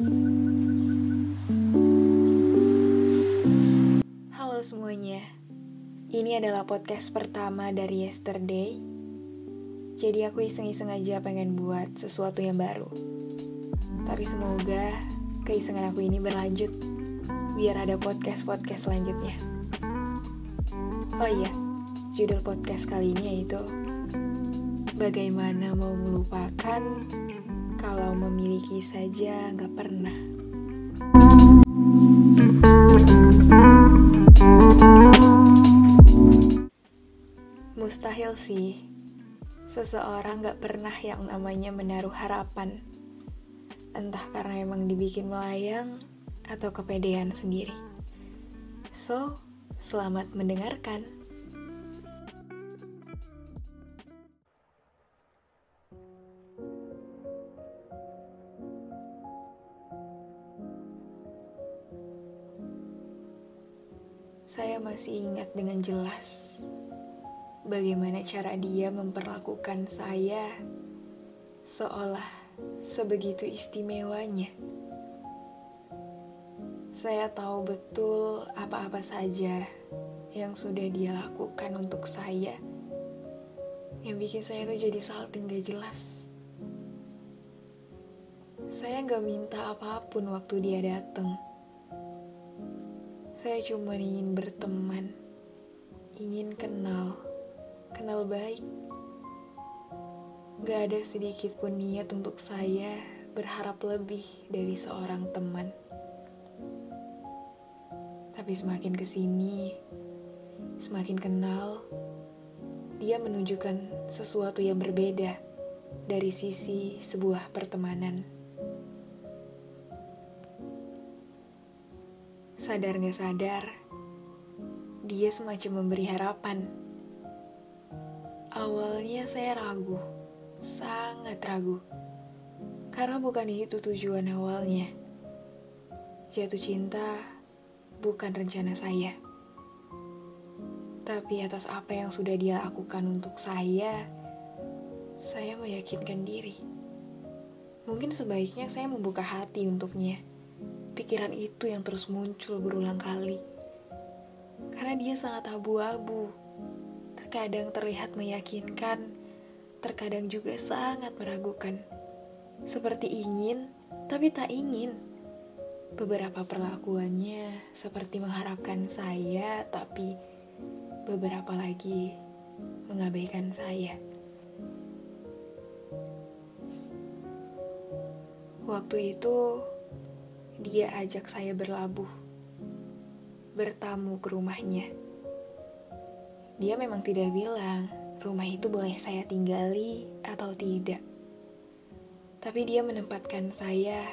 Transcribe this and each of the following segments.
Halo semuanya, ini adalah podcast pertama dari Yesterday. Jadi aku iseng-iseng aja pengen buat sesuatu yang baru. Tapi semoga keisengan aku ini berlanjut, biar ada podcast-podcast selanjutnya. Oh iya, judul podcast kali ini yaitu Bagaimana mau melupakan kalau memiliki saja nggak pernah. Mustahil sih, seseorang gak pernah yang namanya menaruh harapan. Entah karena emang dibikin melayang atau kepedean sendiri. So, selamat mendengarkan. Masih ingat dengan jelas bagaimana cara dia memperlakukan saya seolah sebegitu istimewanya. Saya tahu betul apa-apa saja yang sudah dia lakukan untuk saya. Yang bikin saya tuh jadi salting gak jelas. Saya gak minta apa pun waktu dia datang saya cuma ingin berteman, ingin kenal, kenal baik. Gak ada sedikit pun niat untuk saya berharap lebih dari seorang teman. Tapi semakin ke sini, semakin kenal, dia menunjukkan sesuatu yang berbeda dari sisi sebuah pertemanan. Sadar gak sadar, dia semacam memberi harapan. Awalnya saya ragu, sangat ragu, karena bukan itu tujuan awalnya. Jatuh cinta bukan rencana saya, tapi atas apa yang sudah dia lakukan untuk saya, saya meyakinkan diri. Mungkin sebaiknya saya membuka hati untuknya pikiran itu yang terus muncul berulang kali. Karena dia sangat abu-abu. Terkadang terlihat meyakinkan, terkadang juga sangat meragukan. Seperti ingin, tapi tak ingin. Beberapa perlakuannya seperti mengharapkan saya, tapi beberapa lagi mengabaikan saya. Waktu itu dia ajak saya berlabuh, bertamu ke rumahnya. Dia memang tidak bilang rumah itu boleh saya tinggali atau tidak. Tapi dia menempatkan saya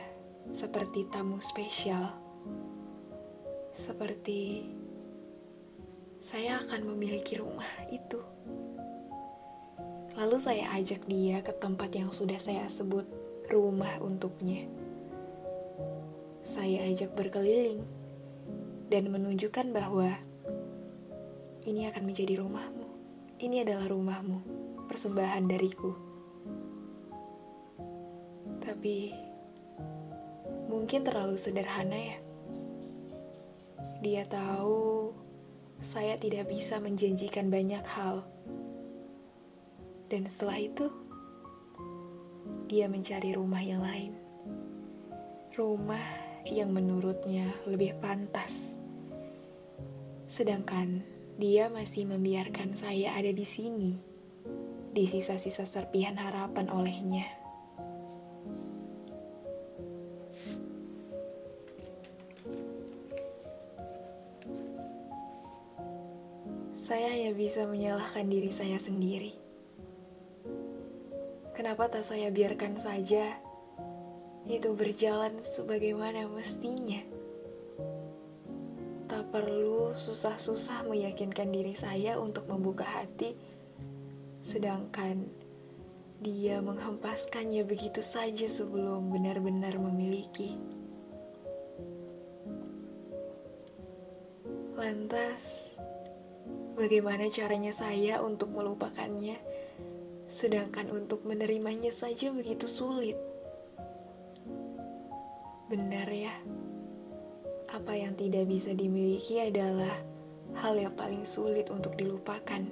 seperti tamu spesial. Seperti saya akan memiliki rumah itu. Lalu saya ajak dia ke tempat yang sudah saya sebut rumah untuknya saya ajak berkeliling dan menunjukkan bahwa ini akan menjadi rumahmu. Ini adalah rumahmu, persembahan dariku. Tapi mungkin terlalu sederhana ya. Dia tahu saya tidak bisa menjanjikan banyak hal. Dan setelah itu, dia mencari rumah yang lain. Rumah yang menurutnya lebih pantas. Sedangkan dia masih membiarkan saya ada di sini, di sisa-sisa serpihan harapan olehnya. Saya hanya bisa menyalahkan diri saya sendiri. Kenapa tak saya biarkan saja itu berjalan sebagaimana mestinya. Tak perlu susah-susah meyakinkan diri saya untuk membuka hati, sedangkan dia menghempaskannya begitu saja sebelum benar-benar memiliki. Lantas, bagaimana caranya saya untuk melupakannya, sedangkan untuk menerimanya saja begitu sulit? Benar ya, apa yang tidak bisa dimiliki adalah hal yang paling sulit untuk dilupakan.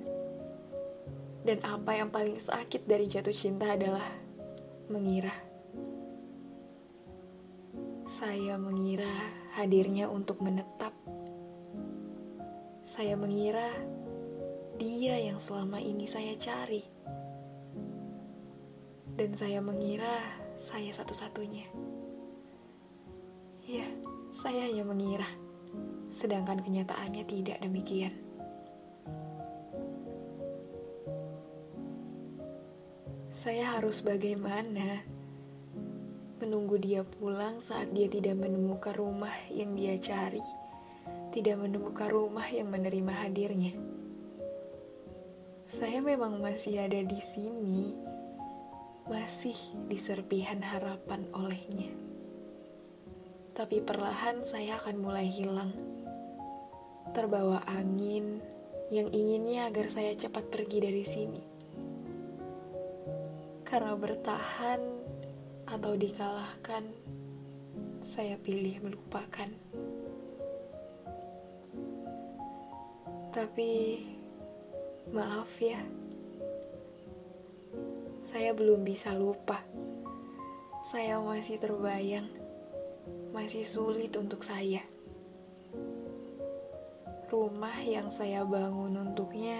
Dan apa yang paling sakit dari jatuh cinta adalah mengira. Saya mengira hadirnya untuk menetap. Saya mengira dia yang selama ini saya cari. Dan saya mengira saya satu-satunya. Ya, saya hanya mengira, sedangkan kenyataannya tidak demikian. Saya harus bagaimana menunggu dia pulang saat dia tidak menemukan rumah yang dia cari, tidak menemukan rumah yang menerima hadirnya. Saya memang masih ada di sini, masih di serpihan harapan olehnya tapi perlahan saya akan mulai hilang. Terbawa angin yang inginnya agar saya cepat pergi dari sini. Karena bertahan atau dikalahkan, saya pilih melupakan. Tapi maaf ya, saya belum bisa lupa. Saya masih terbayang masih sulit untuk saya. Rumah yang saya bangun untuknya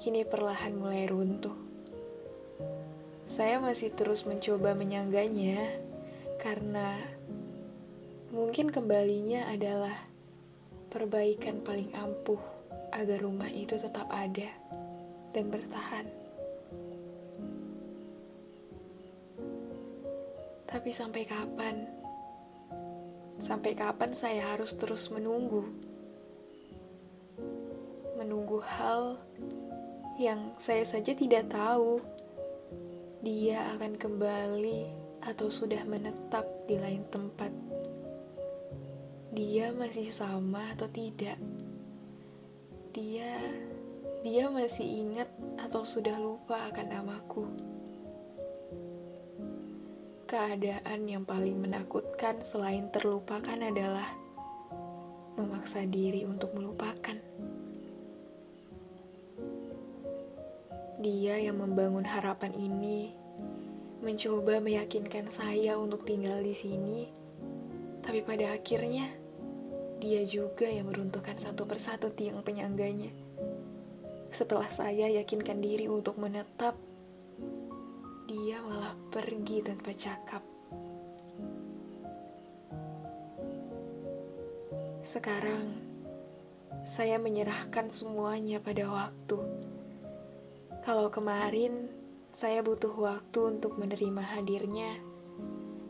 kini perlahan mulai runtuh. Saya masih terus mencoba menyangganya karena mungkin kembalinya adalah perbaikan paling ampuh agar rumah itu tetap ada dan bertahan. Tapi sampai kapan? Sampai kapan saya harus terus menunggu? Menunggu hal yang saya saja tidak tahu dia akan kembali atau sudah menetap di lain tempat. Dia masih sama atau tidak? Dia dia masih ingat atau sudah lupa akan namaku? Keadaan yang paling menakutkan selain terlupakan adalah memaksa diri untuk melupakan. Dia yang membangun harapan ini mencoba meyakinkan saya untuk tinggal di sini, tapi pada akhirnya dia juga yang meruntuhkan satu persatu tiang penyangganya. Setelah saya yakinkan diri untuk menetap dia malah pergi tanpa cakap. Sekarang, saya menyerahkan semuanya pada waktu. Kalau kemarin saya butuh waktu untuk menerima hadirnya,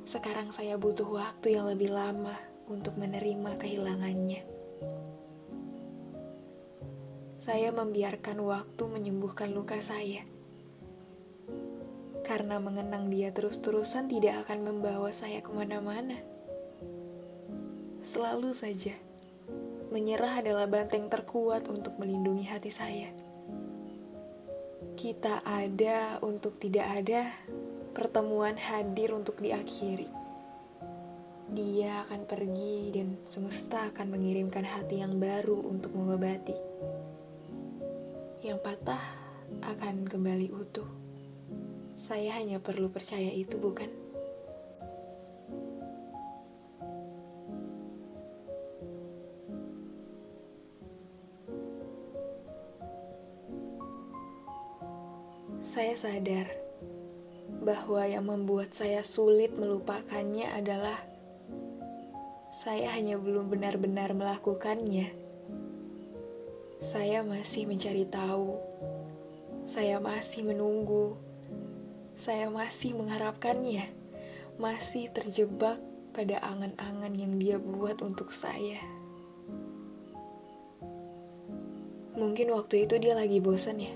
sekarang saya butuh waktu yang lebih lama untuk menerima kehilangannya. Saya membiarkan waktu menyembuhkan luka saya karena mengenang dia terus-terusan tidak akan membawa saya ke mana-mana. Selalu saja, menyerah adalah banteng terkuat untuk melindungi hati saya. Kita ada untuk tidak ada, pertemuan hadir untuk diakhiri. Dia akan pergi dan semesta akan mengirimkan hati yang baru untuk mengobati. Yang patah akan kembali utuh. Saya hanya perlu percaya itu, bukan? Saya sadar bahwa yang membuat saya sulit melupakannya adalah saya hanya belum benar-benar melakukannya. Saya masih mencari tahu, saya masih menunggu saya masih mengharapkannya, masih terjebak pada angan-angan yang dia buat untuk saya. Mungkin waktu itu dia lagi bosan ya.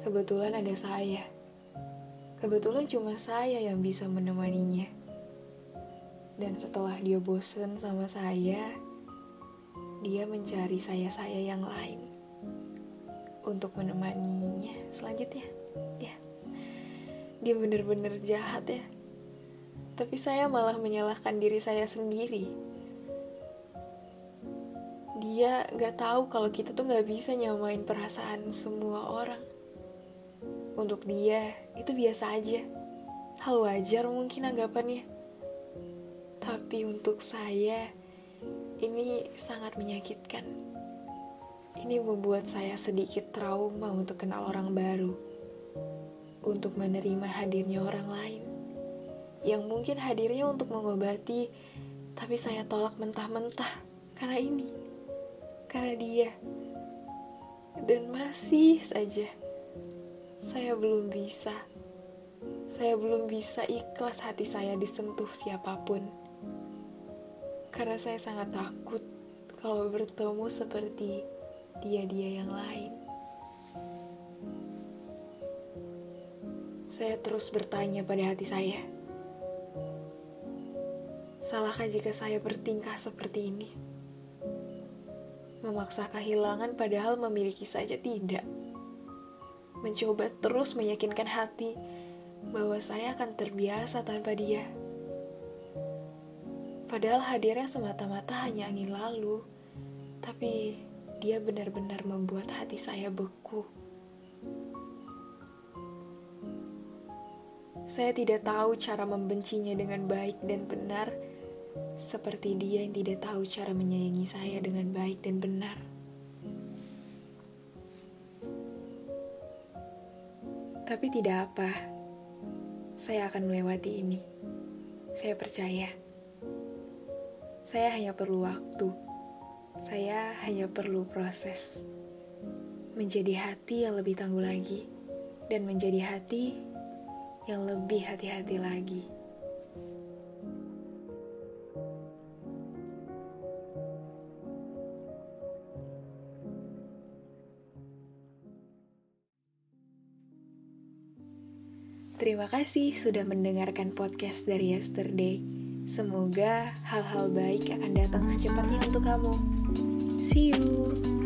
Kebetulan ada saya. Kebetulan cuma saya yang bisa menemaninya. Dan setelah dia bosan sama saya, dia mencari saya-saya yang lain untuk menemaninya selanjutnya. Ya dia bener-bener jahat ya tapi saya malah menyalahkan diri saya sendiri. Dia gak tahu kalau kita tuh gak bisa nyamain perasaan semua orang. Untuk dia, itu biasa aja. Hal wajar mungkin anggapannya. Tapi untuk saya, ini sangat menyakitkan. Ini membuat saya sedikit trauma untuk kenal orang baru. Untuk menerima hadirnya orang lain yang mungkin hadirnya untuk mengobati, tapi saya tolak mentah-mentah karena ini, karena dia, dan masih saja saya belum bisa. Saya belum bisa ikhlas hati saya disentuh siapa pun. Karena saya sangat takut kalau bertemu seperti dia-dia yang lain. Saya terus bertanya pada hati saya, Salahkah jika saya bertingkah seperti ini? Memaksa kehilangan padahal memiliki saja tidak. Mencoba terus meyakinkan hati bahwa saya akan terbiasa tanpa dia. Padahal hadirnya semata-mata hanya angin lalu, tapi dia benar-benar membuat hati saya beku. Saya tidak tahu cara membencinya dengan baik dan benar, seperti dia yang tidak tahu cara menyayangi saya dengan baik dan benar. Tapi tidak apa, saya akan melewati ini. Saya percaya. Saya hanya perlu waktu. Saya hanya perlu proses. Menjadi hati yang lebih tangguh lagi dan menjadi hati yang lebih hati-hati lagi. Terima kasih sudah mendengarkan podcast dari yesterday. Semoga hal-hal baik akan datang secepatnya untuk kamu. See you.